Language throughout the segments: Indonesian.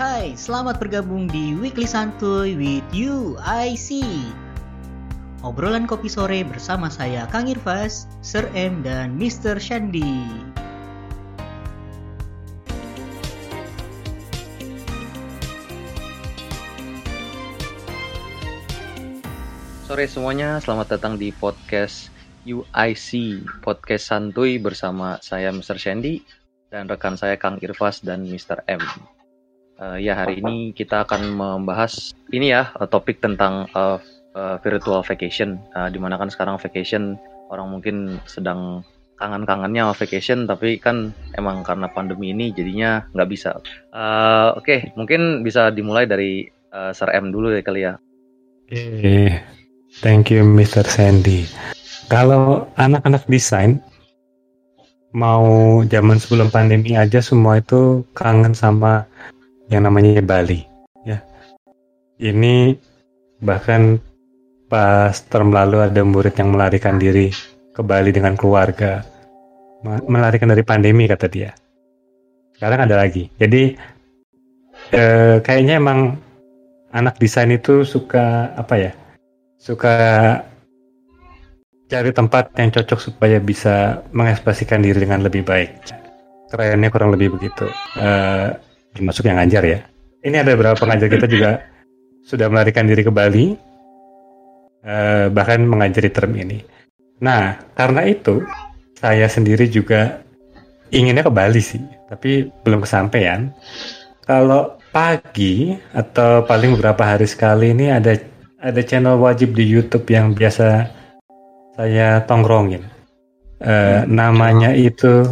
Hai, selamat bergabung di Weekly Santuy with you, I see. Obrolan kopi sore bersama saya Kang Irfas, Sir M dan Mr. Shandy. Sore semuanya, selamat datang di podcast UIC, podcast santuy bersama saya Mr. Shandy dan rekan saya Kang Irfas dan Mr. M. Uh, ya hari ini kita akan membahas ini ya uh, topik tentang uh, uh, virtual vacation. Uh, di mana kan sekarang vacation orang mungkin sedang kangen-kangennya vacation, tapi kan emang karena pandemi ini jadinya nggak bisa. Uh, Oke, okay, mungkin bisa dimulai dari uh, Sir M dulu ya kali ya. Eh, thank you Mr. Sandy. Kalau anak-anak desain mau zaman sebelum pandemi aja semua itu kangen sama yang namanya Bali ya. Ini bahkan pas term lalu ada murid yang melarikan diri ke Bali dengan keluarga. Melarikan dari pandemi kata dia. Sekarang ada lagi. Jadi eh, kayaknya emang anak desain itu suka apa ya? Suka cari tempat yang cocok supaya bisa mengekspresikan diri dengan lebih baik. Kerennya kurang lebih begitu. Uh, termasuk yang ngajar ya. Ini ada beberapa pengajar kita juga sudah melarikan diri ke Bali, uh, bahkan mengajari term ini. Nah, karena itu saya sendiri juga inginnya ke Bali sih, tapi belum kesampaian. Kalau pagi atau paling beberapa hari sekali ini ada ada channel wajib di YouTube yang biasa saya tongkrongin. Uh, namanya itu,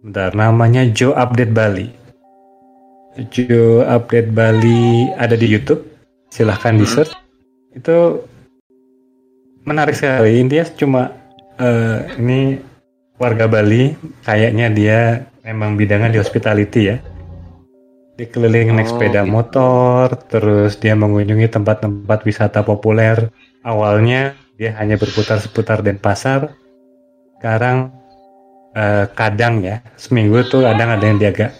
bentar, namanya Joe Update Bali. Joe Update Bali ada di YouTube. Silahkan di search. Itu menarik sekali. Intinya cuma uh, ini warga Bali, kayaknya dia memang bidangnya di hospitality ya dikelilingi naik oh, sepeda gitu. motor, terus dia mengunjungi tempat-tempat wisata populer. Awalnya dia hanya berputar seputar Denpasar. Sekarang eh, kadang ya, seminggu tuh kadang ada yang dia agak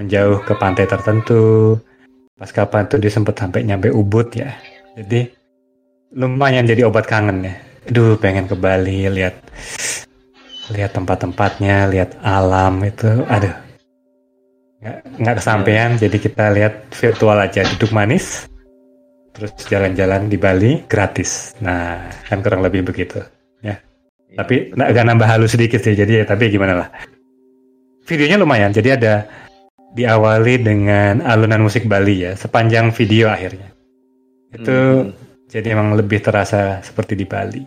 menjauh ke pantai tertentu. Pas kapan tuh dia sempat sampai nyampe Ubud ya. Jadi lumayan jadi obat kangen ya. Aduh, pengen ke Bali lihat lihat tempat-tempatnya, lihat alam itu. Aduh, nggak nggak kesampaian jadi kita lihat virtual aja duduk manis terus jalan-jalan di Bali gratis nah kan kurang lebih begitu ya tapi agak nambah halus sedikit sih jadi ya tapi gimana lah videonya lumayan jadi ada diawali dengan alunan musik Bali ya sepanjang video akhirnya itu hmm. jadi emang lebih terasa seperti di Bali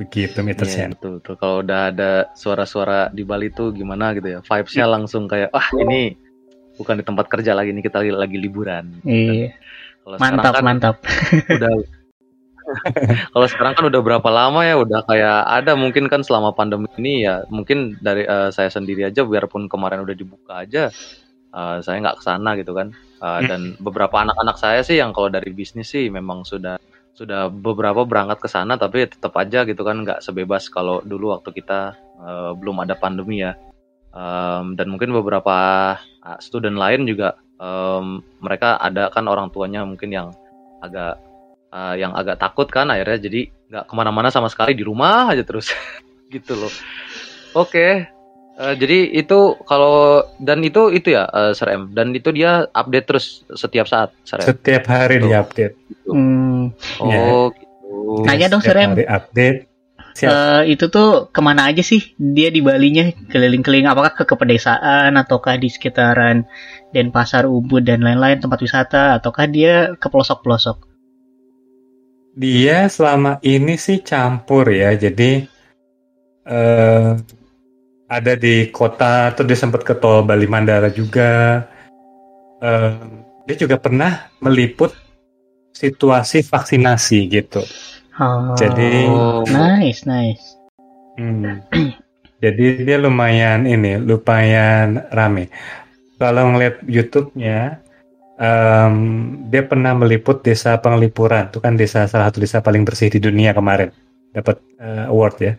begitu meter yeah, betul, betul. kalau udah ada suara-suara di Bali tuh gimana gitu ya vibesnya langsung kayak wah ini bukan di tempat kerja lagi nih kita lagi, liburan. Iya. Kalau mantap kan mantap. Udah kalau sekarang kan udah berapa lama ya udah kayak ada mungkin kan selama pandemi ini ya mungkin dari uh, saya sendiri aja biarpun kemarin udah dibuka aja uh, saya nggak ke sana gitu kan. Uh, dan beberapa anak-anak saya sih yang kalau dari bisnis sih memang sudah sudah beberapa berangkat ke sana tapi tetap aja gitu kan nggak sebebas kalau dulu waktu kita uh, belum ada pandemi ya. Um, dan mungkin beberapa ah, student lain juga um, mereka ada kan orang tuanya mungkin yang agak uh, yang agak takut kan akhirnya jadi nggak ke mana-mana sama sekali di rumah aja terus. Gitu loh. Oke okay. Uh, jadi itu kalau dan itu itu ya uh, Sir M dan itu dia update terus setiap saat Sir M. setiap hari gitu. dia update gitu. hmm. oh ya. gitu nanya dong Sir M update Uh, itu tuh ke mana aja sih dia di Balinya keliling-keliling apakah ke, ke pedesaan ataukah di sekitaran Denpasar, Ubud dan lain-lain tempat wisata ataukah dia ke pelosok-pelosok? Dia selama ini sih campur ya jadi uh, ada di kota tuh dia sempat ke tol Bali Mandara juga uh, dia juga pernah meliput situasi vaksinasi gitu Oh, jadi nice, nice. Hmm, jadi dia lumayan ini, lumayan rame. Kalau ngeliat YouTube-nya, um, dia pernah meliput desa Penglipuran, itu kan desa salah satu desa paling bersih di dunia kemarin, dapat uh, award ya.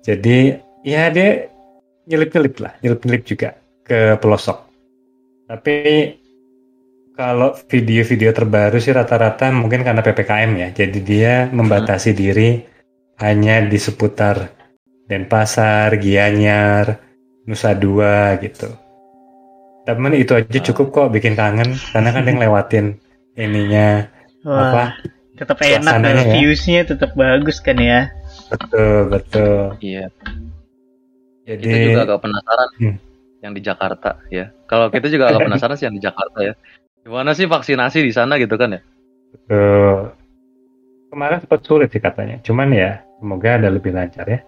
Jadi ya dia nyelip-nyelip lah, nyelip-nyelip juga ke pelosok. Tapi kalau video-video terbaru sih rata-rata mungkin karena ppkm ya. Jadi dia membatasi diri hanya di seputar Denpasar, Gianyar, Nusa Dua gitu. Tapi itu aja Ah. cukup kok bikin kangen karena kan dia ngelewatin ininya Wah, apa tetap enak dan suasananya ya. viewsnya tetap bagus kan ya. betul betul. Iya. Jadi Kita juga agak penasaran Hmm. yang di Jakarta ya. Kalau kita juga agak penasaran sih yang di Jakarta ya. Gimana sih vaksinasi di sana gitu kan ya? betul. Kemarin sempat sulit sih katanya. Cuman ya semoga ada lebih lancar ya.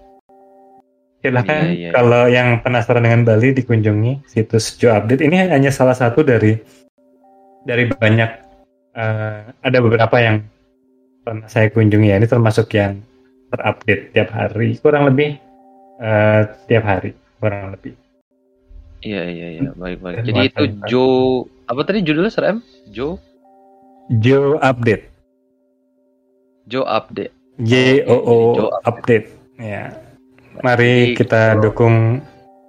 Silahkan Iya, iya, iya. kalau yang penasaran dengan Bali dikunjungi situs Joe Update. Ini hanya salah satu dari dari banyak eh, ada beberapa yang pernah saya kunjungi ya. Ini termasuk yang terupdate tiap hari, kurang lebih eh, tiap hari, kurang lebih. Iya iya iya baik baik. Dan Jadi itu. Joe apa tadi judulnya Sir M? Joe Joe Update, Joe update. J O O Joe Update. Ya, mari kita dukung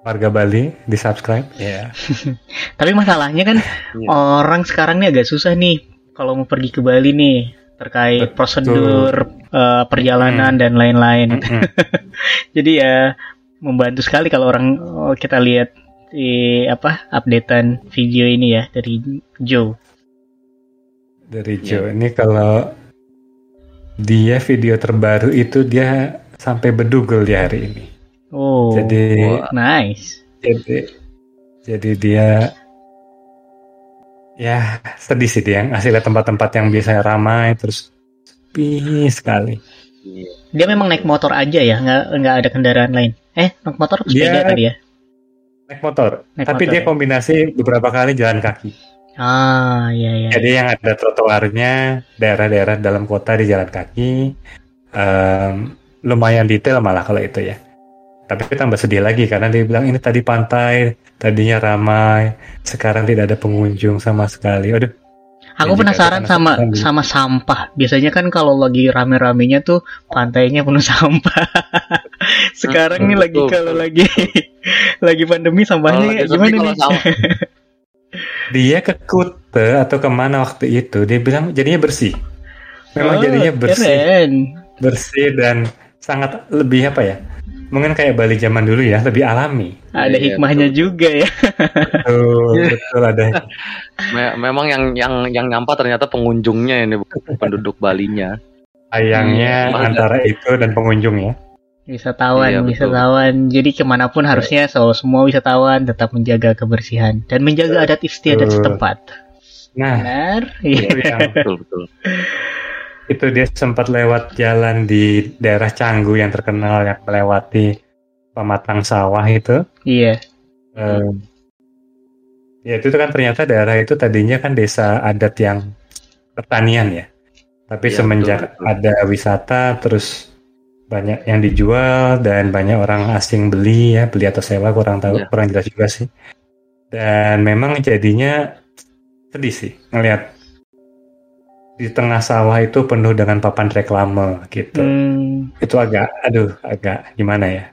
warga Bali di subscribe. Ya. Tapi masalahnya kan Iya. orang sekarang nih agak susah nih kalau mau pergi ke Bali nih terkait Betul. prosedur eh, perjalanan dan lain-lain. Mm-mm. Jadi ya membantu sekali kalau orang oh, kita lihat di apa updatean video ini ya dari Joe. dari Iya. Joe ini kalau dia video terbaru itu dia sampai bedugel di hari ini. Oh, Jadi Wah. nice. jadi jadi dia ya sedih sih dia ngasih lihat tempat-tempat yang biasanya ramai terus sepi sekali. Iya. Dia memang naik motor aja ya, nggak nggak ada kendaraan lain. Eh, naik motor atau sepeda Dia- tadi ya? Naik motor, Naik tapi motor dia ya? kombinasi beberapa kali jalan kaki. Ah, iya iya. Jadi yang ada trotoarnya daerah-daerah dalam kota di jalan kaki em, lumayan detail malah kalau itu ya. Tapi tambah sedih lagi karena dia bilang ini tadi pantai, tadinya ramai, sekarang tidak ada pengunjung sama sekali. Aduh, Aku Jadi penasaran sama penasaran. sama sampah. Biasanya kan kalau lagi rame-ramenya tuh pantainya penuh sampah. Sekarang nih lagi betul, kalau betul, lagi lagi pandemi sampahnya sepi, gimana nih? sama- dia ke Kute atau ke mana waktu itu dia bilang jadinya bersih. Memang Oh, jadinya bersih, Keren. bersih dan sangat lebih apa ya? Mungkin kayak Bali zaman dulu ya, lebih alami. Ada Iya, hikmahnya betul. juga ya. Betul, betul ada. Me- memang yang yang yang nyampah ternyata pengunjungnya ini bukan penduduk Balinya. Sayangnya Iya, antara itu dan pengunjung ya. Wisatawan, Iya, betul. wisatawan. Jadi ke mana pun harusnya so, semua wisatawan tetap menjaga kebersihan dan menjaga adat istiadat Betul. setempat. Nah, Benar? Iya. yang Betul betul. itu dia sempat lewat jalan di daerah Canggu yang terkenal yang melewati pematang sawah itu. Iya. Eh, ya itu kan ternyata daerah itu tadinya kan desa adat yang pertanian ya. Tapi Iya, semenjak betul, betul. ada wisata terus banyak yang dijual dan banyak orang asing beli ya, beli atau sewa kurang tahu, Iya. kurang jelas juga sih. Dan memang jadinya sedih sih ngelihat di tengah sawah itu penuh dengan papan reklame gitu. Hmm, itu agak aduh agak gimana ya?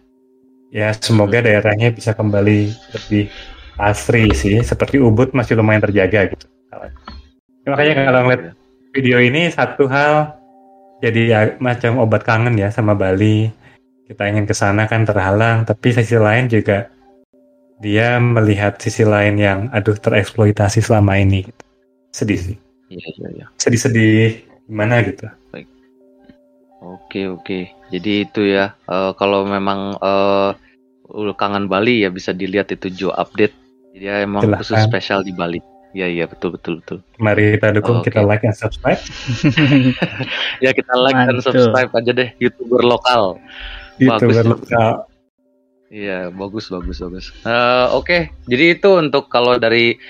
Ya semoga daerahnya bisa kembali lebih asri sih. Seperti Ubud masih lumayan terjaga gitu. Ya, makanya kalau ngeliat video ini satu hal jadi ya, macam obat kangen ya sama Bali. Kita ingin ke sana kan terhalang tapi sisi lain juga dia melihat sisi lain yang aduh tereksploitasi selama ini gitu. sedih sih Iya iya iya. sedih-sedih gimana gitu Oke oke. Jadi itu ya. eh, kalau memang eh udah kangen Bali ya bisa dilihat itu Joe update. Jadi ya emang Silahkan. khusus spesial di Bali. Iya iya betul betul betul. mari kita dukung Oke. kita like dan subscribe Ya kita like dan subscribe aja deh youtuber lokal. youtuber Bagus. lokal Iya bagus bagus bagus. Eh, Oke jadi itu untuk kalau dari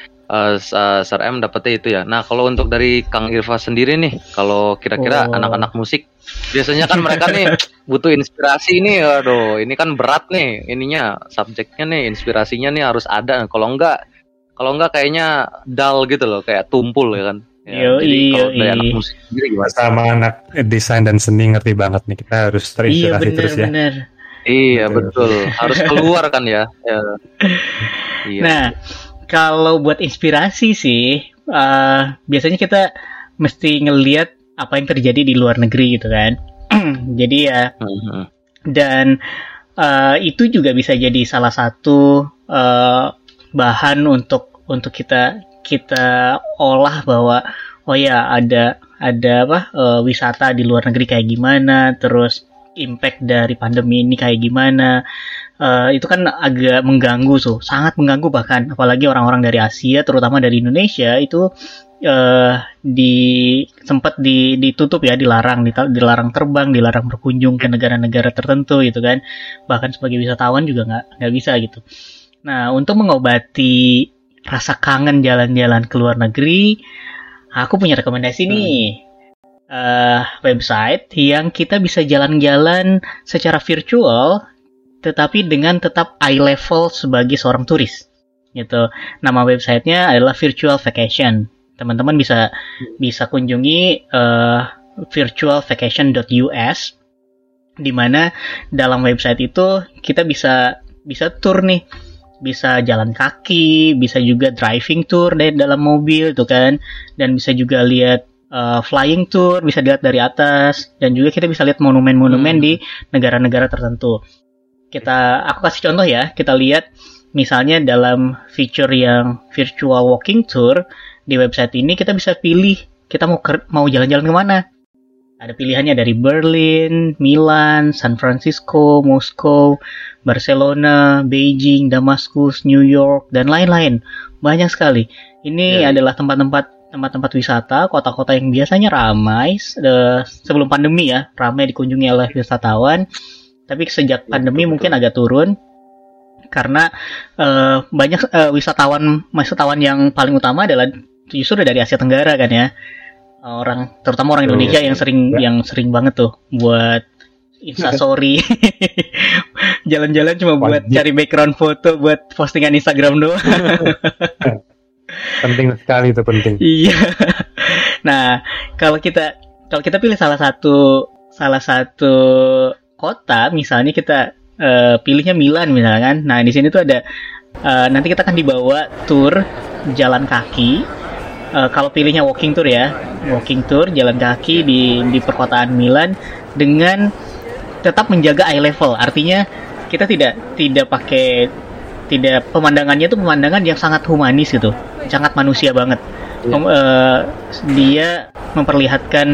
Sa- Sir M dapetnya itu ya. Nah kalau untuk dari Kang Irfa sendiri nih, kalau kira-kira Oh. anak-anak musik biasanya kan mereka nih butuh inspirasi nih, aduh ini kan berat nih ininya subjeknya nih inspirasinya nih harus ada. Kalau enggak kalau enggak kayaknya dull gitu loh, kayak tumpul ya kan. Ya, Yoi, jadi kalau dari anak musik sendiri gimana? sama anak desain dan seni ngerti banget nih kita harus iya terinspirasi terus ya. Iya Betul. betul, harus keluar kan ya. ya. Iya. Nah, kalau buat inspirasi sih, uh, biasanya kita mesti ngelihat apa yang terjadi di luar negeri gitu kan. jadi ya Mhm. dan uh, itu juga bisa jadi salah satu uh, bahan untuk untuk kita kita olah bahwa oh ya ada ada apa uh, wisata di luar negeri kayak gimana terus impact dari pandemi ini kayak gimana Uh, itu kan agak mengganggu tuh sangat mengganggu bahkan. Apalagi orang-orang dari Asia terutama dari Indonesia itu uh, di sempat di, ditutup ya dilarang dilarang terbang dilarang berkunjung ke negara-negara tertentu gitu kan. Bahkan sebagai wisatawan juga nggak nggak bisa gitu. Nah untuk mengobati rasa kangen jalan-jalan ke luar negeri aku punya rekomendasi nih. Eh, website yang kita bisa jalan-jalan secara virtual tetapi dengan tetap eye level sebagai seorang turis. Gitu. Nama websitenya adalah virtual vacation. Teman-teman bisa bisa kunjungi eh, virtualvacation.us di mana dalam website itu kita bisa bisa tour nih. Bisa jalan kaki bisa juga driving tour dari dalam mobil tuh kan. Dan bisa juga lihat eh, flying tour bisa dilihat dari atas. Dan juga kita bisa lihat monumen-monumen Hmm. di negara-negara tertentu kita aku kasih contoh ya kita lihat misalnya dalam feature yang virtual walking tour di website ini kita bisa pilih kita mau mau jalan-jalan ke mana ada pilihannya dari Berlin, Milan, San Francisco, Moskow, Barcelona, Beijing, Damaskus, New York, dan lain-lain. Banyak sekali. Ini ya. adalah tempat-tempat tempat-tempat wisata, kota-kota yang biasanya ramai eh, sebelum pandemi ya, ramai dikunjungi oleh wisatawan. Tapi sejak pandemi betul, mungkin agak turun karena eh, banyak eh, wisatawan wisatawan yang paling utama adalah justru dari Asia Tenggara kan ya orang terutama orang. Indonesia yang sering Ya. yang sering banget tuh buat instastory jalan-jalan cuma buat Wajib. cari background foto buat postingan Instagram doang Penting sekali itu penting. Iya. Nah, kalau kita kalau kita pilih salah satu salah satu kota, misalnya kita eh, pilihnya Milan misalkan. Nah, di sini tuh ada eh, nanti kita akan dibawa tour jalan kaki. Eh, kalau pilihnya walking tour ya, walking tour jalan kaki di di perkotaan Milan dengan tetap menjaga eye level. Artinya kita tidak tidak pakai tidak pemandangannya itu pemandangan yang sangat humanis gitu, sangat manusia banget. Iya. Mem- eh, dia memperlihatkan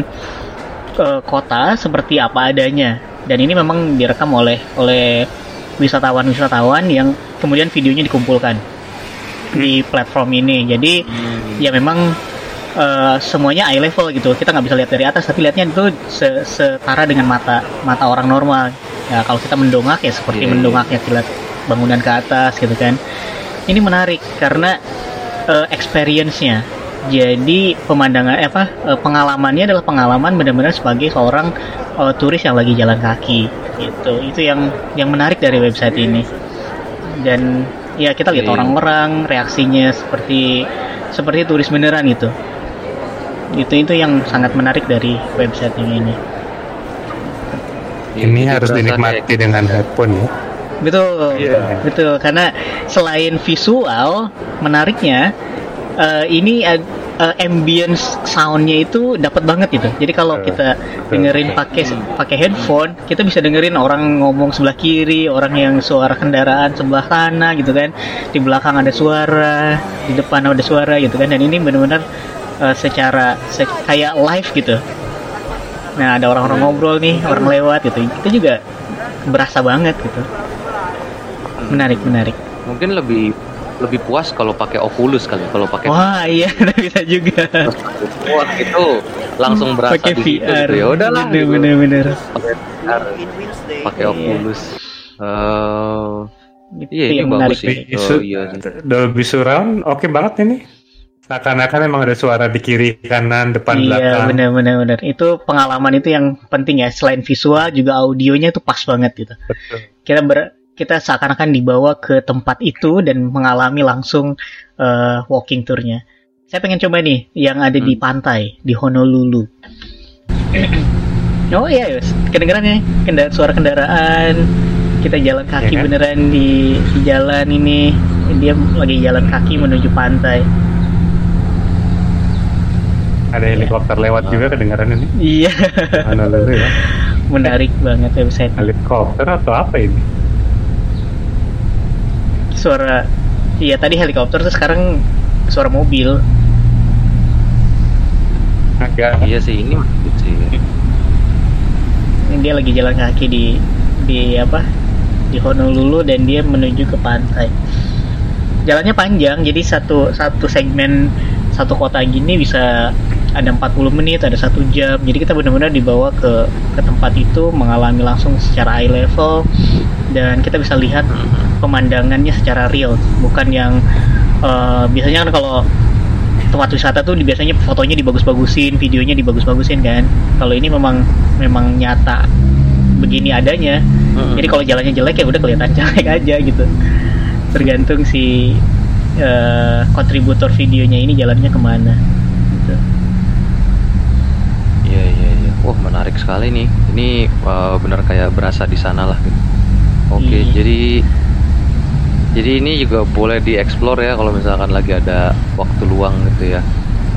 eh, kota seperti apa adanya dan ini memang direkam oleh oleh wisatawan-wisatawan yang kemudian videonya dikumpulkan di platform ini. Jadi Hmm. ya memang eh, semuanya eye level gitu. Kita nggak bisa lihat dari atas, tapi lihatnya itu se- setara dengan mata mata orang normal. Ya kalau kita mendongak ya seperti iya. mendongaknya kita lihat bangunan ke atas gitu kan. Ini menarik karena eh, experience-nya. Jadi pemandangan eh, apa eh, pengalamannya adalah pengalaman benar-benar sebagai seorang eh, turis yang lagi jalan kaki gitu. Itu yang yang menarik dari website ini. Dan ya kita lihat orang-orang reaksinya seperti seperti turis beneran gitu. Itu itu yang sangat menarik dari website yang ini. Ini Jadi harus dinikmati kayak- dengan headphone ya. Betul, Iya. betul. Karena selain visual, menariknya eh, ini ad- eh, ambience soundnya itu dapat banget gitu. Jadi kalau Betul, kita betul. dengerin pakai pakai headphone, kita bisa dengerin orang ngomong sebelah kiri, orang yang suara kendaraan sebelah sana gitu kan. Di belakang ada suara, di depan ada suara gitu kan. Dan ini benar-benar eh, secara se- kayak live gitu. Nah, ada orang-orang ngobrol nih, orang lewat gitu. Kita juga berasa banget gitu. Menarik, menarik. Mungkin lebih lebih puas kalau pakai Oculus kali kalau pakai Wah, iya bisa juga. Wah itu langsung berasa Pakai di VR. gitu ya udahlah Bener, gitu. bener, bener. pakai VR pakai Iya. Oculus Eh, Itu Iya, ini yang bagus sih. Oh, iya. Dolby Surround oke banget ini. Seakan-akan emang ada suara di kiri, kanan, depan, Iya, belakang. bener, bener, bener. Itu pengalaman itu yang penting ya. Selain visual, juga audionya itu pas banget gitu. Betul. Kita ber, kita seakan-akan dibawa ke tempat itu dan mengalami langsung eh, walking tournya. Saya pengen coba nih yang ada di Hmm. pantai di Honolulu. oh iya, yes. kedengeran ya kendara suara kendaraan. Kita jalan kaki Iya kan? beneran di, di jalan ini. Dia lagi jalan kaki menuju pantai. Ada helikopter lewat juga kedengaran ini. Iya, Honolulu ya. menarik banget website. Helikopter atau apa ini? Suara, iya tadi helikopter tuh sekarang suara mobil. Agak Iya sih ini sih. Ini dia lagi jalan kaki di di apa di Honolulu dan dia menuju ke pantai. Jalannya panjang, jadi satu satu segmen satu kota gini bisa ada 40 menit, ada satu jam. Jadi kita benar-benar dibawa ke ke tempat itu mengalami langsung secara eye level dan kita bisa lihat pemandangannya secara real, bukan yang eh, biasanya kan kalau tempat wisata tuh biasanya fotonya dibagus-bagusin, videonya dibagus-bagusin kan. Kalau ini memang memang nyata begini adanya. Mm-mm. Jadi kalau jalannya jelek ya udah kelihatan jelek aja gitu. Tergantung si eh, kontributor videonya ini jalannya ke mana. Gitu. Wah menarik sekali nih. Ini uh, benar kayak berasa di sana lah. Gitu. Oke Iya. jadi jadi ini juga boleh dieksplor ya kalau misalkan lagi ada waktu luang gitu ya.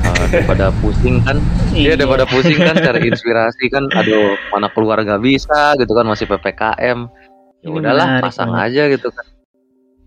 Uh, daripada pusing kan, Iya. iya daripada pusing kan cari inspirasi kan, aduh mana keluar nggak bisa gitu kan masih ppkm. Ya udahlah pasang banget. aja gitu kan.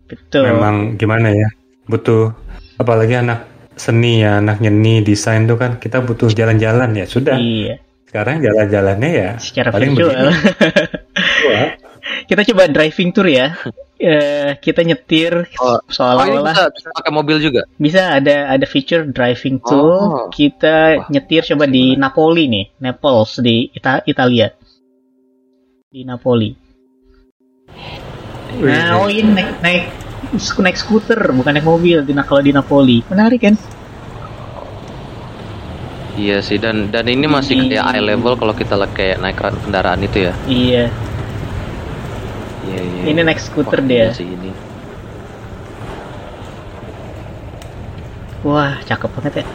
Betul. memang gimana ya? Butuh apalagi anak seni ya, anak nyeni, desain tuh kan kita butuh jalan-jalan ya. Sudah. Iya, Sekarang jalan-jalannya ya secara paling virtual. Kita coba driving tour ya. Eh, kita nyetir Oh. Oh seolah-olah bisa, bisa pakai mobil juga. bisa ada ada feature driving tour. Oh. Kita Wah, nyetir coba di Napoli nih, Naples di Ita- Italia. Di Napoli. Nah, oh ini naik naik naik skuter bukan naik mobil di kalau di Napoli. Menarik kan? Iya sih dan dan ini masih Ini- kayak eye level kalau kita kayak naik kendaraan itu ya. Iya. Iya iya. Ini naik skuter Wah, dia. iya sih ini. Wah, cakep banget ya.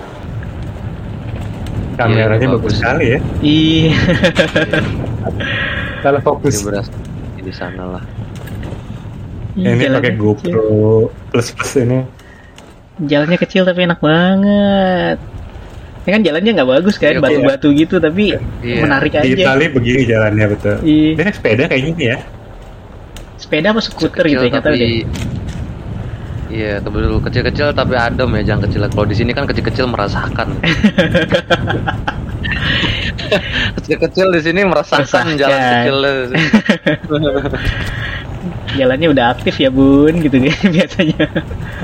kameranya Iya, bagus sekali ya. Iya. Kalau Ini fokus berasa di sana lah. ini Jalannya pakai kecil. GoPro plus plus ini. Jalannya kecil tapi enak banget. Ini kan jalannya nggak bagus kan, Iya, batu-batu gitu tapi Iya. menarik Di aja. Itali begini jalannya betul. Iya. Dia naik sepeda kayak gini ya. Sepeda apa skuter Kecil gitu ya, tapi Iya, betul kecil-kecil tapi adem ya, jangan kecil. Kalau di sini kan kecil-kecil merasakan. kecil-kecil di sini merasakan Merasakan. jalan kecil. Jalannya udah aktif ya bun, gitu kan biasanya.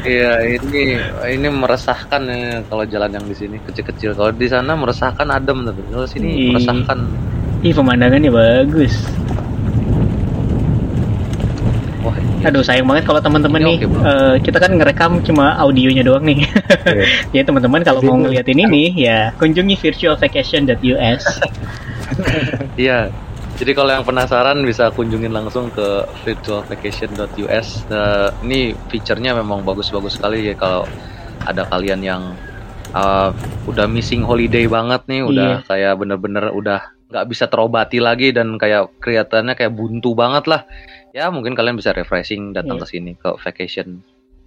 Iya, ini ini meresahkan ya kalau jalan yang di sini kecil-kecil. Kalau di sana meresahkan adem tapi kalau sini Iya. meresahkan. Ih pemandangannya bagus. Wah, iya. Aduh sayang banget kalau teman-teman nih, oke, bro. eh, kita kan ngerekam cuma audionya doang nih. Jadi teman-teman kalau mau ngeliatin ini ya kunjungi virtualvacation.us. Iya. Jadi kalau yang penasaran bisa kunjungin langsung ke virtualvacation.us. Eh, ini fiturnya memang bagus-bagus sekali ya kalau ada kalian yang uh, udah missing holiday banget nih, udah kayak bener-bener udah nggak bisa terobati lagi dan kayak kelihatannya kayak buntu banget lah. Ya mungkin kalian bisa refreshing datang Iya. ke sini ke vacation.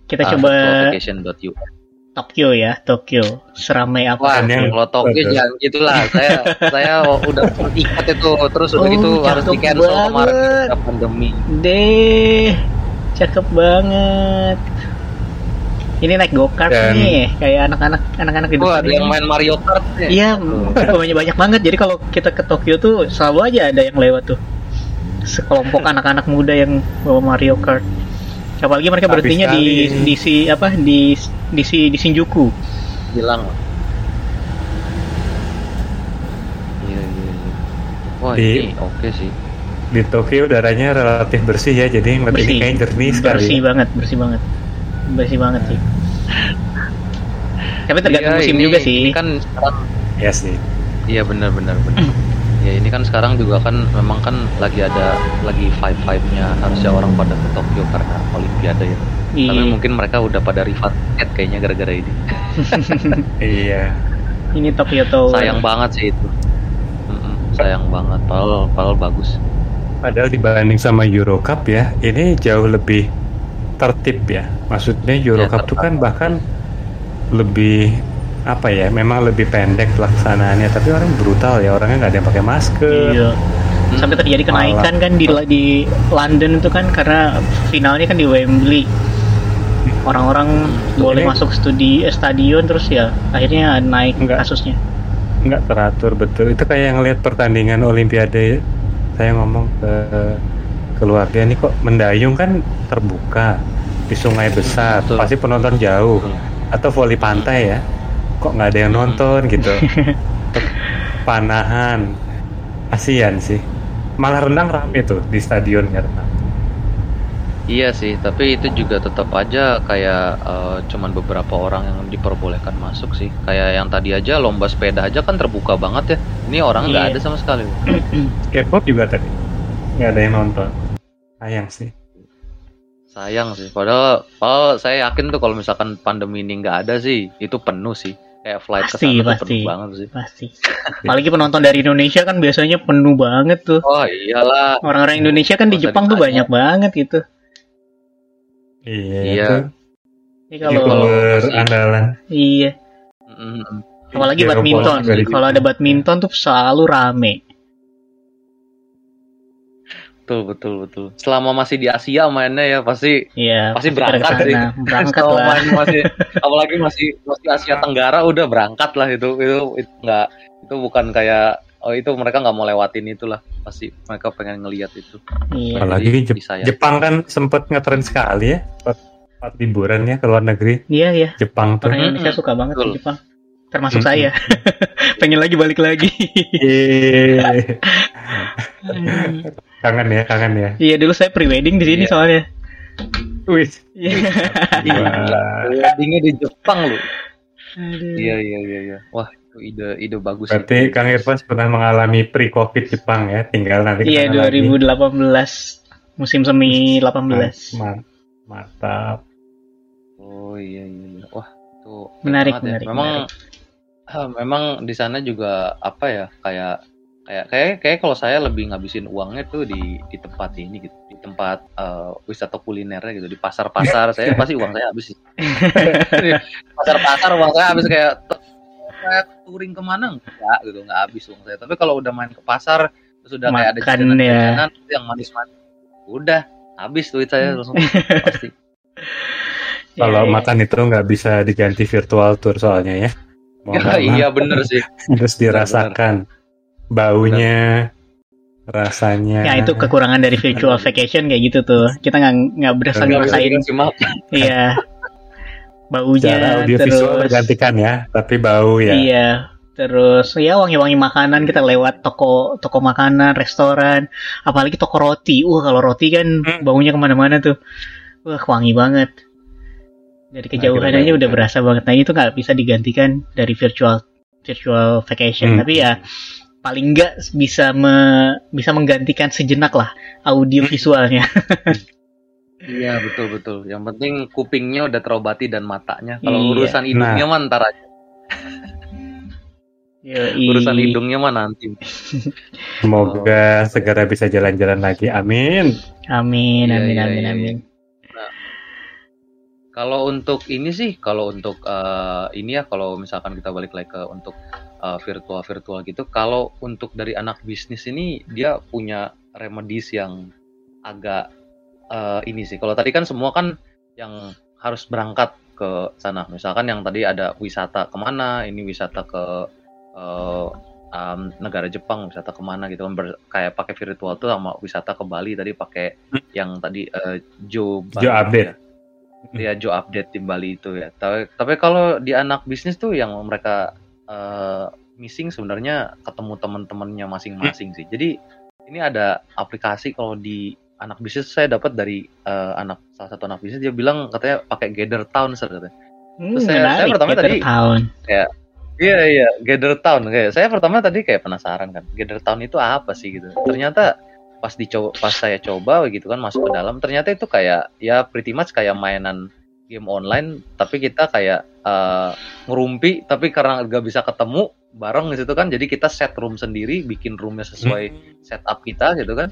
Kita ah, coba virtualvacation.us. Tokyo ya, Tokyo. Seramai apa? Wah, yang- kalau Tokyo Betul. jangan gitulah. Saya saya udah ikat itu terus udah Oh, gitu harus di cancel kemarin karena pandemi. Deh, cakep banget. Ini naik go-kart Dan- nih, kayak anak-anak anak-anak di Wah, ada yang main Mario Kart nih. Iya, banyak banyak banget. Jadi kalau kita ke Tokyo tuh selalu aja ada yang lewat tuh. Sekelompok anak-anak muda yang bawa Mario Kart. Apalagi mereka berhentinya di di si apa di di si di Shinjuku. Hilang. Iya, iya, iya. Wah, Di- ini oke sih. Di Tokyo udaranya relatif bersih ya, jadi ngeliat ini Bersih. kayak jernih sekali. Bersih banget, bersih banget. Bersih banget sih. Tapi tergantung Iya, musim ini- juga sih. Ini kan Ya sih. Iya benar benar benar. ya ini kan sekarang juga kan memang kan lagi ada lagi five five nya harusnya orang pada ke Tokyo karena Olimpiade ya. Tapi Iya. mungkin mereka udah pada refund tiket kayaknya gara-gara ini. Iya. Ini Tokyo Tower. Sayang banget sih itu. Sayang banget. Padahal padahal bagus. Padahal dibanding sama Euro Cup ya, ini jauh lebih tertib ya. Maksudnya Euro Ya, Cup tuh kan bahkan lebih apa ya memang lebih pendek pelaksanaannya tapi orang brutal ya orangnya nggak ada yang pakai masker Iya. Sampai terjadi kenaikan kan di di London itu kan karena finalnya kan di Wembley. Orang-orang boleh Ini- masuk studi eh, stadion terus ya akhirnya naik Enggak. kasusnya. nggak teratur betul itu kayak yang lihat pertandingan olimpiade saya ngomong ke keluarga ini kok mendayung kan terbuka di sungai besar Betul. pasti penonton jauh atau voli pantai ya kok nggak ada yang nonton gitu panahan kasihan sih malah renang rame tuh di stadion ya renang Iya sih, tapi itu juga tetap aja kayak eh, cuman beberapa orang yang diperbolehkan masuk sih. Kayak yang tadi aja lomba sepeda aja kan terbuka banget ya. Ini orang nggak Iya. ada sama sekali. K-pop juga tadi nggak ada yang nonton sayang sih Sayang sih. Padahal, padahal saya yakin tuh kalau misalkan pandemi ini nggak ada sih, itu penuh sih. Kayak flight ke Pasti, sana tuh pasti. penuh banget sih. Pasti. Apalagi penonton dari Indonesia kan biasanya penuh banget tuh. Oh iyalah. Orang-orang Indonesia kan di Jepang tuh banyak banget gitu. iya, Iya. Ini Kalau- youtuber andalan iya, apalagi badminton. Kalau ada badminton tuh selalu rame. Betul betul betul. Selama masih di Asia mainnya ya pasti Iya, Pasti berangkat sih. Berangkat Kalau lah. main masih apalagi masih masih Asia Tenggara udah berangkat lah itu itu itu nggak itu bukan kayak oh itu mereka nggak mau lewatin itulah pasti mereka pengen ngelihat itu Iya. apalagi Jadi Jep- bisa ya. Jepang kan sempet ngetren sekali ya buat, liburan ya ke luar negeri Iya, iya. Jepang tuh Orang Indonesia Mm-mm. suka banget Betul. ke Jepang. Termasuk saya. Pengen lagi balik lagi. Yeay. kangen ya kangen ya Iya, dulu saya pre-wedding di sini Iya. soalnya. Wih, Iya. Weddingnya di Jepang loh Aduh. iya iya iya iya wah itu ide ide bagus berarti sih. Kang Irfan pernah mengalami pre-covid Jepang ya tinggal nanti Iya, ke sana lagi. 2018 musim semi 18. Ma- mantap oh iya iya iya. wah itu Menarik, banget ya. menarik, memang menarik. Ah, memang di sana juga apa ya kayak kayak kayak kayak kalau saya lebih ngabisin uangnya tuh di di tempat ini gitu di tempat eh, wisata kulinernya gitu di pasar pasar saya pasti uang saya habis pasar pasar uang saya habis kayak kayak touring ke mana enggak gitu nggak habis uang saya. Tapi kalau udah main ke pasar terus udah kayak ada jajanan-jajanan tuh yang manis-manis udah habis duit saya langsung pasti. Kalau Iya, iya. makan itu nggak bisa diganti virtual tour soalnya ya Mau Ya, iya bener sih harus dirasakan baunya rasanya Ya itu kekurangan dari virtual vacation kayak gitu tuh. Kita nggak nggak berasa bisa ngerasain. makan Iya. Baunya audiovisual terus. tergantikan ya tapi bau ya Iya. Terus ya wangi-wangi makanan kita lewat toko toko makanan, restoran, apalagi toko roti. Wah kalau roti kan Hmm. baunya ke mana-mana tuh. Wah wangi banget. Dari kejauhan aja udah berasa banget. Nah itu nggak bisa digantikan dari virtual virtual vacation. Hmm. Tapi ya paling nggak bisa me- bisa menggantikan sejenak lah audio visualnya. Iya betul betul. Yang penting kupingnya udah terobati dan matanya. Kalau Iya. urusan hidungnya mah ntar aja. Yoi. Urusan hidungnya mah nanti. semoga segera bisa jalan-jalan lagi amin Amin, Iya, amin, iya, amin, iya, amin. Kalau untuk ini sih, kalau untuk eh, ini ya, kalau misalkan kita balik lagi ke untuk eh, virtual virtual gitu, kalau untuk dari anak bisnis ini dia punya remedies yang agak eh, ini sih. Kalau tadi kan semua kan yang harus berangkat ke sana. Misalkan yang tadi ada wisata ke mana, ini wisata ke eh, um, negara Jepang, wisata ke mana gitu kan, ber- kayak pakai virtual tuh sama wisata ke Bali tadi pakai yang tadi eh, Jo Bali Jo ya. Iya, Jo update di Bali itu ya. Tapi tapi kalau di anak bisnis tuh yang mereka eh, missing sebenarnya ketemu teman-temannya masing-masing sih. Jadi ini ada aplikasi kalau di anak bisnis saya dapat dari eh, anak salah satu anak bisnis dia bilang katanya pakai Gather Town Sir, katanya. Hmm, Terus saya- saya pertama Gather tadi- Town. Iya iya, Gather Town kayak saya pertama tadi kayak penasaran kan. Gather Town itu apa sih gitu. Ternyata pas dicoba pas saya coba gitu kan masuk ke dalam ternyata itu kayak ya pretty much kayak mainan game online tapi kita kayak eh, ngerumpi tapi karena nggak bisa ketemu bareng di situ kan jadi kita set room sendiri bikin roomnya sesuai setup kita gitu kan.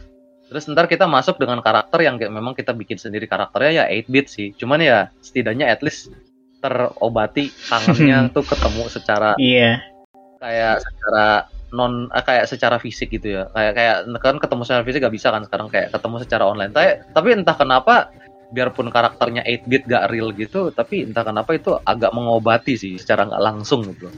Terus ntar kita masuk dengan karakter yang kayak memang kita bikin sendiri karakternya ya 8 bit sih. Cuman ya setidaknya at least terobati kangennya tuh ketemu secara Iya. kayak secara non eh, kayak secara fisik gitu ya kayak kayak kan ketemu secara fisik gak bisa kan sekarang kayak ketemu secara online tapi tapi entah kenapa biarpun karakternya 8 bit gak real gitu tapi entah kenapa itu agak mengobati sih secara nggak langsung gitu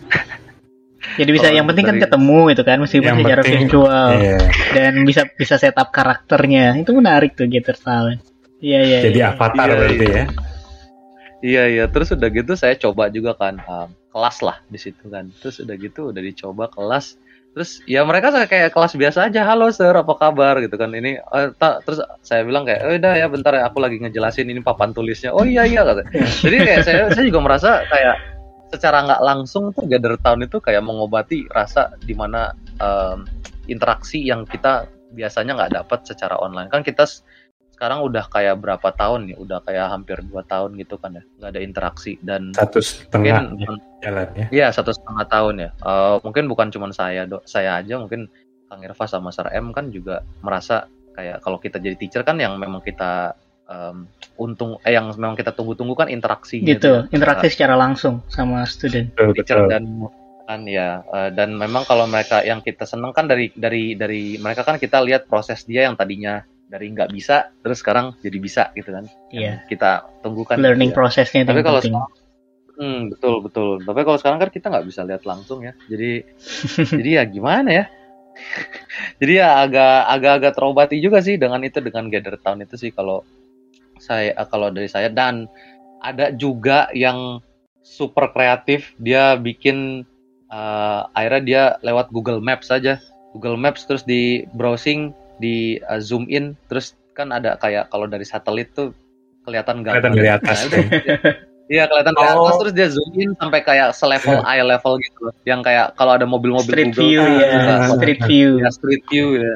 Jadi bisa Kalau yang penting kan dari- ketemu itu kan meskipun secara penting- virtual Iya. dan bisa bisa setup karakternya. Itu menarik tuh Getter Talent. Iya iya. Jadi iya. avatar Iya, berarti ya. iya iya terus udah gitu saya coba juga kan um, kelas lah di situ kan terus udah gitu udah dicoba kelas terus ya mereka kayak kelas biasa aja halo sir apa kabar? Gitu kan. Ini eh, tak terus saya bilang kayak oh udah ya bentar ya aku lagi ngejelasin ini papan tulisnya. Oh iya iya kata. Jadi kayak saya saya juga merasa kayak secara nggak langsung tuh Gather Town itu kayak mengobati rasa di mana em, interaksi yang kita biasanya nggak dapat secara online. Kan kita sekarang udah kayak berapa tahun ya udah kayak hampir dua tahun gitu kan ya nggak ada interaksi dan Satu setengah mungkin jalan ya. Iya satu setengah tahun ya. Eh, mungkin bukan cuma saya do, saya aja mungkin Kang Irfa sama Sar M kan juga merasa kayak kalau kita jadi teacher kan yang memang kita em, untung eh yang memang kita tunggu-tunggu kan interaksi gitu interaksi secara langsung sama student. Betul, teacher betul. dan kan ya eh, dan memang kalau mereka yang kita seneng kan dari dari dari mereka kan kita lihat proses dia yang tadinya dari nggak bisa terus sekarang jadi bisa gitu kan Iya. Kita tunggu kan Learning gitu ya. prosesnya Tapi kalau penting. sekarang, hmm, betul betul. Tapi kalau sekarang kan kita nggak bisa lihat langsung ya. Jadi jadi ya gimana ya? jadi ya agak agak agak terobati juga sih dengan itu dengan Gather Town itu sih kalau saya kalau dari saya dan ada juga yang super kreatif dia bikin eh, akhirnya dia lewat Google Maps saja Google Maps terus di browsing di eh, zoom in terus kan ada kayak kalau dari satelit tuh kelihatan gambar Kelihatan dari atas. Nah, Iya kelihatan dari Oh. atas terus dia zoom in sampai kayak selevel eye level gitu loh. Yang kayak kalau ada mobil-mobil Street Google view ya, bisa Ah. street view. ya street view ya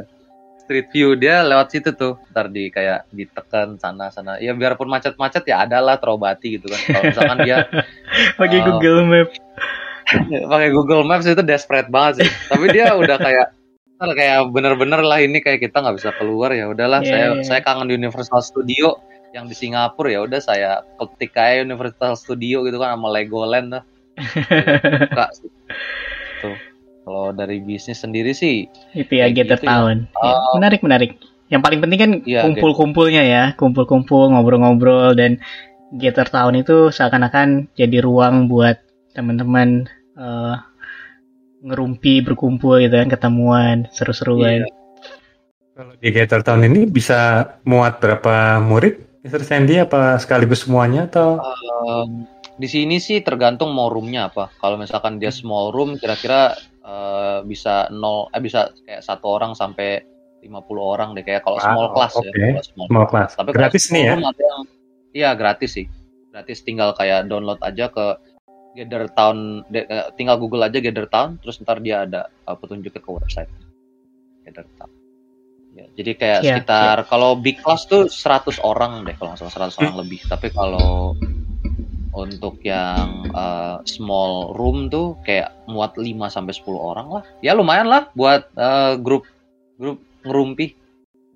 street view dia lewat situ tuh ntar di kayak ditekan sana sana ya biarpun macet-macet ya ada lah terobati gitu kan kalau misalkan dia Pakai Oh. Google Map. pakai Google Maps itu desperate banget sih tapi dia udah kayak ntar kayak bener-bener lah ini kayak kita nggak bisa keluar ya udahlah Iya, saya iya. saya kangen di Universal Studio yang di Singapura ya udah saya ketik aja Universal Studio gitu kan sama Legoland lah sih. tuh kalau dari bisnis sendiri sih itu ya Kayak gitu ya. Ya, Oh. menarik menarik. Yang paling penting kan Iya, kumpul-kumpulnya ya, kumpul-kumpul, ngobrol-ngobrol dan Gather Town itu seakan-akan jadi ruang buat teman-teman eh, ngerumpi, berkumpul gitu kan, ketemuan, seru-seruan. Iya. Kalau di Gather Town ini bisa muat berapa murid? Mr. Sandy apa sekaligus semuanya atau Um, di sini sih tergantung mau roomnya apa. Kalau misalkan dia small room, kira-kira eh, bisa nol, eh bisa kayak satu orang sampai 50 orang deh. Kayak kalau Wow, small class oke. ya. Kalau small, Small class. Tapi Gratis nih ya? small room ada yang, iya gratis sih. Gratis tinggal kayak download aja ke Gather Town, de- eh, tinggal Google aja Gather Town, terus ntar dia ada eh, petunjuknya ke website. Gather Town. Ya, jadi kayak Iya, sekitar kalau big class tuh 100 orang deh kalau nggak salah 100 orang lebih. Tapi kalau untuk yang uh, small room tuh kayak muat 5 sampai 10 orang lah. Ya lumayan lah buat uh, grup grup ngerumpi.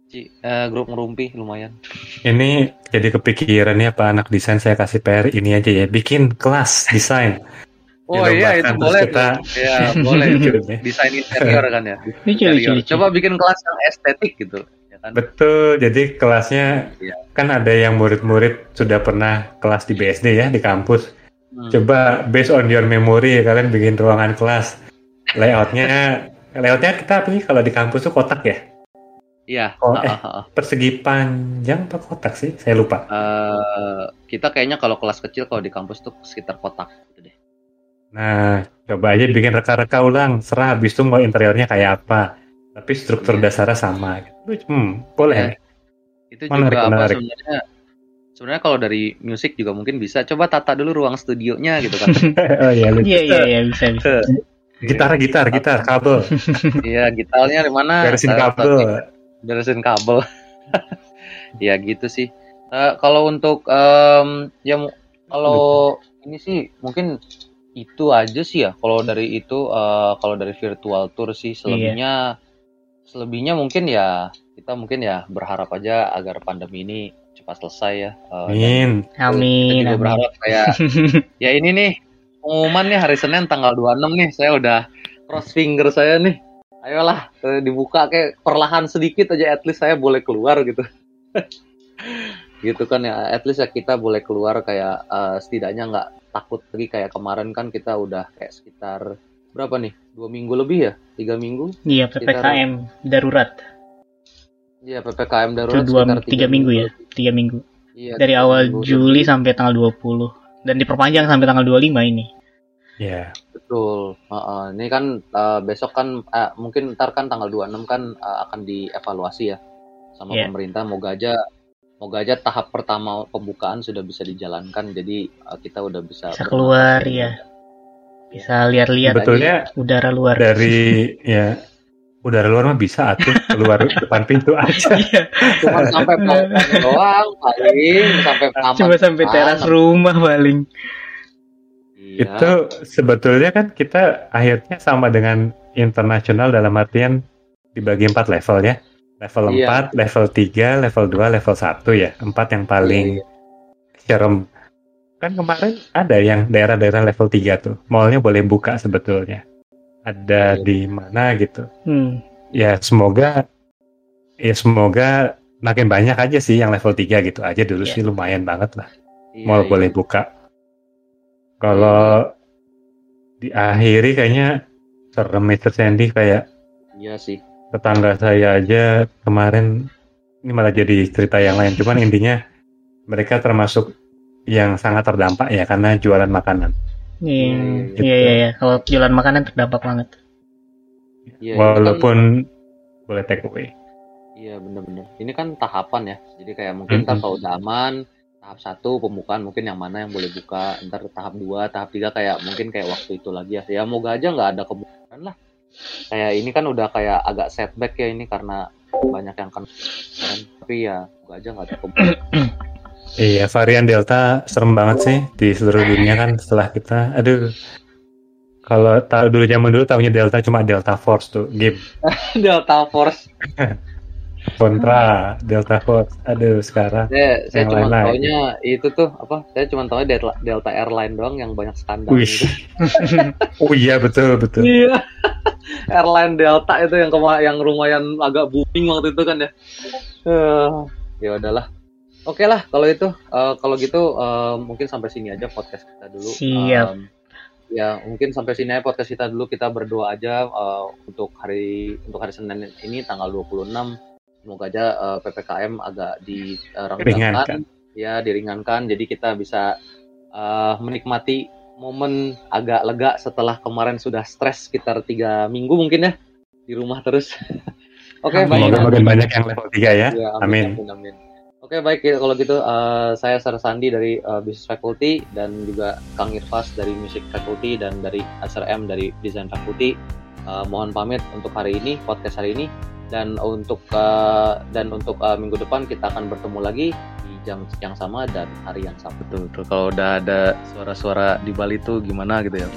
Ci- eh, grup ngerumpi lumayan. ini jadi kepikiran nih apa anak desain saya kasih PR ini aja ya bikin kelas desain. Oh iya itu boleh kita-. Ya, boleh Gitu ya. Desain interior kan ya. Interior. Coba bikin kelas yang estetik gitu. Ya kan? Betul, jadi kelasnya Iya. kan ada yang murid-murid sudah pernah kelas di BSD ya di kampus. Hmm. Coba based on your memory kalian bikin ruangan kelas. Layoutnya, layoutnya kita apa nih kalau di kampus tuh kotak ya? Iya. Oh, eh. Persegi panjang apa kotak sih? Saya lupa. Eh, kita kayaknya kalau kelas kecil kalau di kampus tuh sekitar kotak gitu deh. Nah, coba aja bikin reka-reka ulang. Serah habis itu mau interiornya kayak apa. Tapi struktur Iya. dasarnya sama. Hmm, boleh. Itu Menarik, juga apa menarik. sebenarnya sebenarnya kalau dari musik juga mungkin bisa coba tata dulu ruang studionya gitu kan. oh iya. Iya iya iya bisa bisa. Gitar, gitar, gitar, kabel. Iya, gitarnya di mana? Taruh- kabel. Beresin kabel. ya gitu sih. Eh, kalau untuk em, ya kalau ini sih mungkin itu aja sih ya. Kalau dari itu eh, kalau dari virtual tour sih selebihnya selebihnya mungkin ya kita mungkin ya berharap aja agar pandemi ini cepat selesai ya. Uh, dan Amin. Amin. kita juga amin. berharap kayak ya ini nih pengumuman nih hari Senin tanggal 26 nih saya udah cross finger saya nih. Ayolah eh, dibuka kayak perlahan sedikit aja at least saya boleh keluar gitu. gitu kan ya at least ya kita boleh keluar kayak eh, setidaknya nggak takut lagi kayak kemarin kan kita udah kayak sekitar berapa nih? Dua minggu lebih ya? Tiga minggu? Iya ppkm darurat. Iya ppkm darurat dua sekitar tiga minggu ya? tiga minggu. Iya, dari tiga awal minggu. Juli sampai tanggal 20 dan diperpanjang sampai tanggal 25 ini. Ya. Betul. Heeh. ini kan eh, besok kan eh, mungkin ntar kan tanggal 26 kan eh, akan dievaluasi ya sama Iya. pemerintah. Moga aja moga aja tahap pertama pembukaan sudah bisa dijalankan. Jadi eh, kita udah bisa Bisa keluar, ya. Bisa lihat-lihat Sebetulnya udara luar. dari ya udara luar mah bisa atuh keluar depan pintu aja. Iya, Cuma sampai doang paling sampai cuma sampai teras rumah paling. Iya. Itu sebetulnya kan kita akhirnya sama dengan internasional dalam artian dibagi empat level ya. Level Iya. 4, level 3, level 2, level 1 ya. Empat yang paling Iya, serem. Kan kemarin ada yang daerah-daerah level 3 tuh. Mallnya boleh buka sebetulnya. Ada Iya. di mana gitu. Hmm. Ya semoga ya semoga makin banyak aja sih yang level 3 gitu aja dulu Iya. sih lumayan banget lah. iya, Mall iya. boleh buka. Kalau diakhiri kayaknya serem Mr. Sandy kayak Iya sih. tetangga saya aja kemarin ini malah jadi cerita yang lain. Cuman intinya mereka termasuk yang sangat terdampak ya karena jualan makanan. Iya, gitu. iya, iya, iya. Kalau jualan makanan terdampak banget. Iya, ini kan- Walaupun boleh take away. Iya bener-bener. Ini kan tahapan ya. Jadi kayak mungkin ntar Mm-mm. kalau udah aman, tahap satu pembukaan mungkin yang mana yang boleh buka. Ntar tahap dua, tahap tiga kayak mungkin kayak waktu itu lagi ya. Ya moga aja nggak ada kemungkinan lah. Kayak ini kan udah kayak agak setback ya ini karena banyak yang kan. Tapi ya moga aja nggak ada kemungkinan. Iya, varian Delta serem banget sih di seluruh dunia kan setelah kita, aduh, kalau tahu dulu zaman dulu tahunya Delta cuma Delta Force tuh, game Delta Force. kontra Delta Force, aduh sekarang, Saya, saya Yang cuma lain-lain. taunya itu tuh apa? Saya cuma taunya Delta, Delta Airline doang yang banyak skandal. wih, gitu. oh iya betul betul, Iya. Airline Delta itu yang kema yang lumayan agak booming waktu itu kan ya. Eh, ya udahlah. Oke lah kalau itu Eh, kalau gitu eh, mungkin sampai sini aja podcast kita dulu. Siap. Em, ya mungkin sampai sini aja podcast kita dulu kita berdoa aja eh, untuk hari untuk hari Senin ini tanggal 26 semoga aja eh, PPKM agak Ringankan. direnggangkan ya diringankan jadi kita bisa eh, menikmati momen agak lega setelah kemarin sudah stres sekitar tiga minggu mungkin ya di rumah terus. Oke Amin. baik. semoga makin banyak yang level 3 ya, Ya, amin. amin, amin. Oke baik ya, kalau gitu eh, saya Sar Sandi dari eh, Business Faculty dan juga Kang Irfas dari Music Faculty dan dari SRM dari Design Faculty. Eh, mohon pamit untuk hari ini podcast hari ini dan untuk eh, dan untuk eh, minggu depan kita akan bertemu lagi di jam yang sama dan hari yang sama. Betul betul. Kalau udah ada suara-suara di Bali itu gimana gitu ya?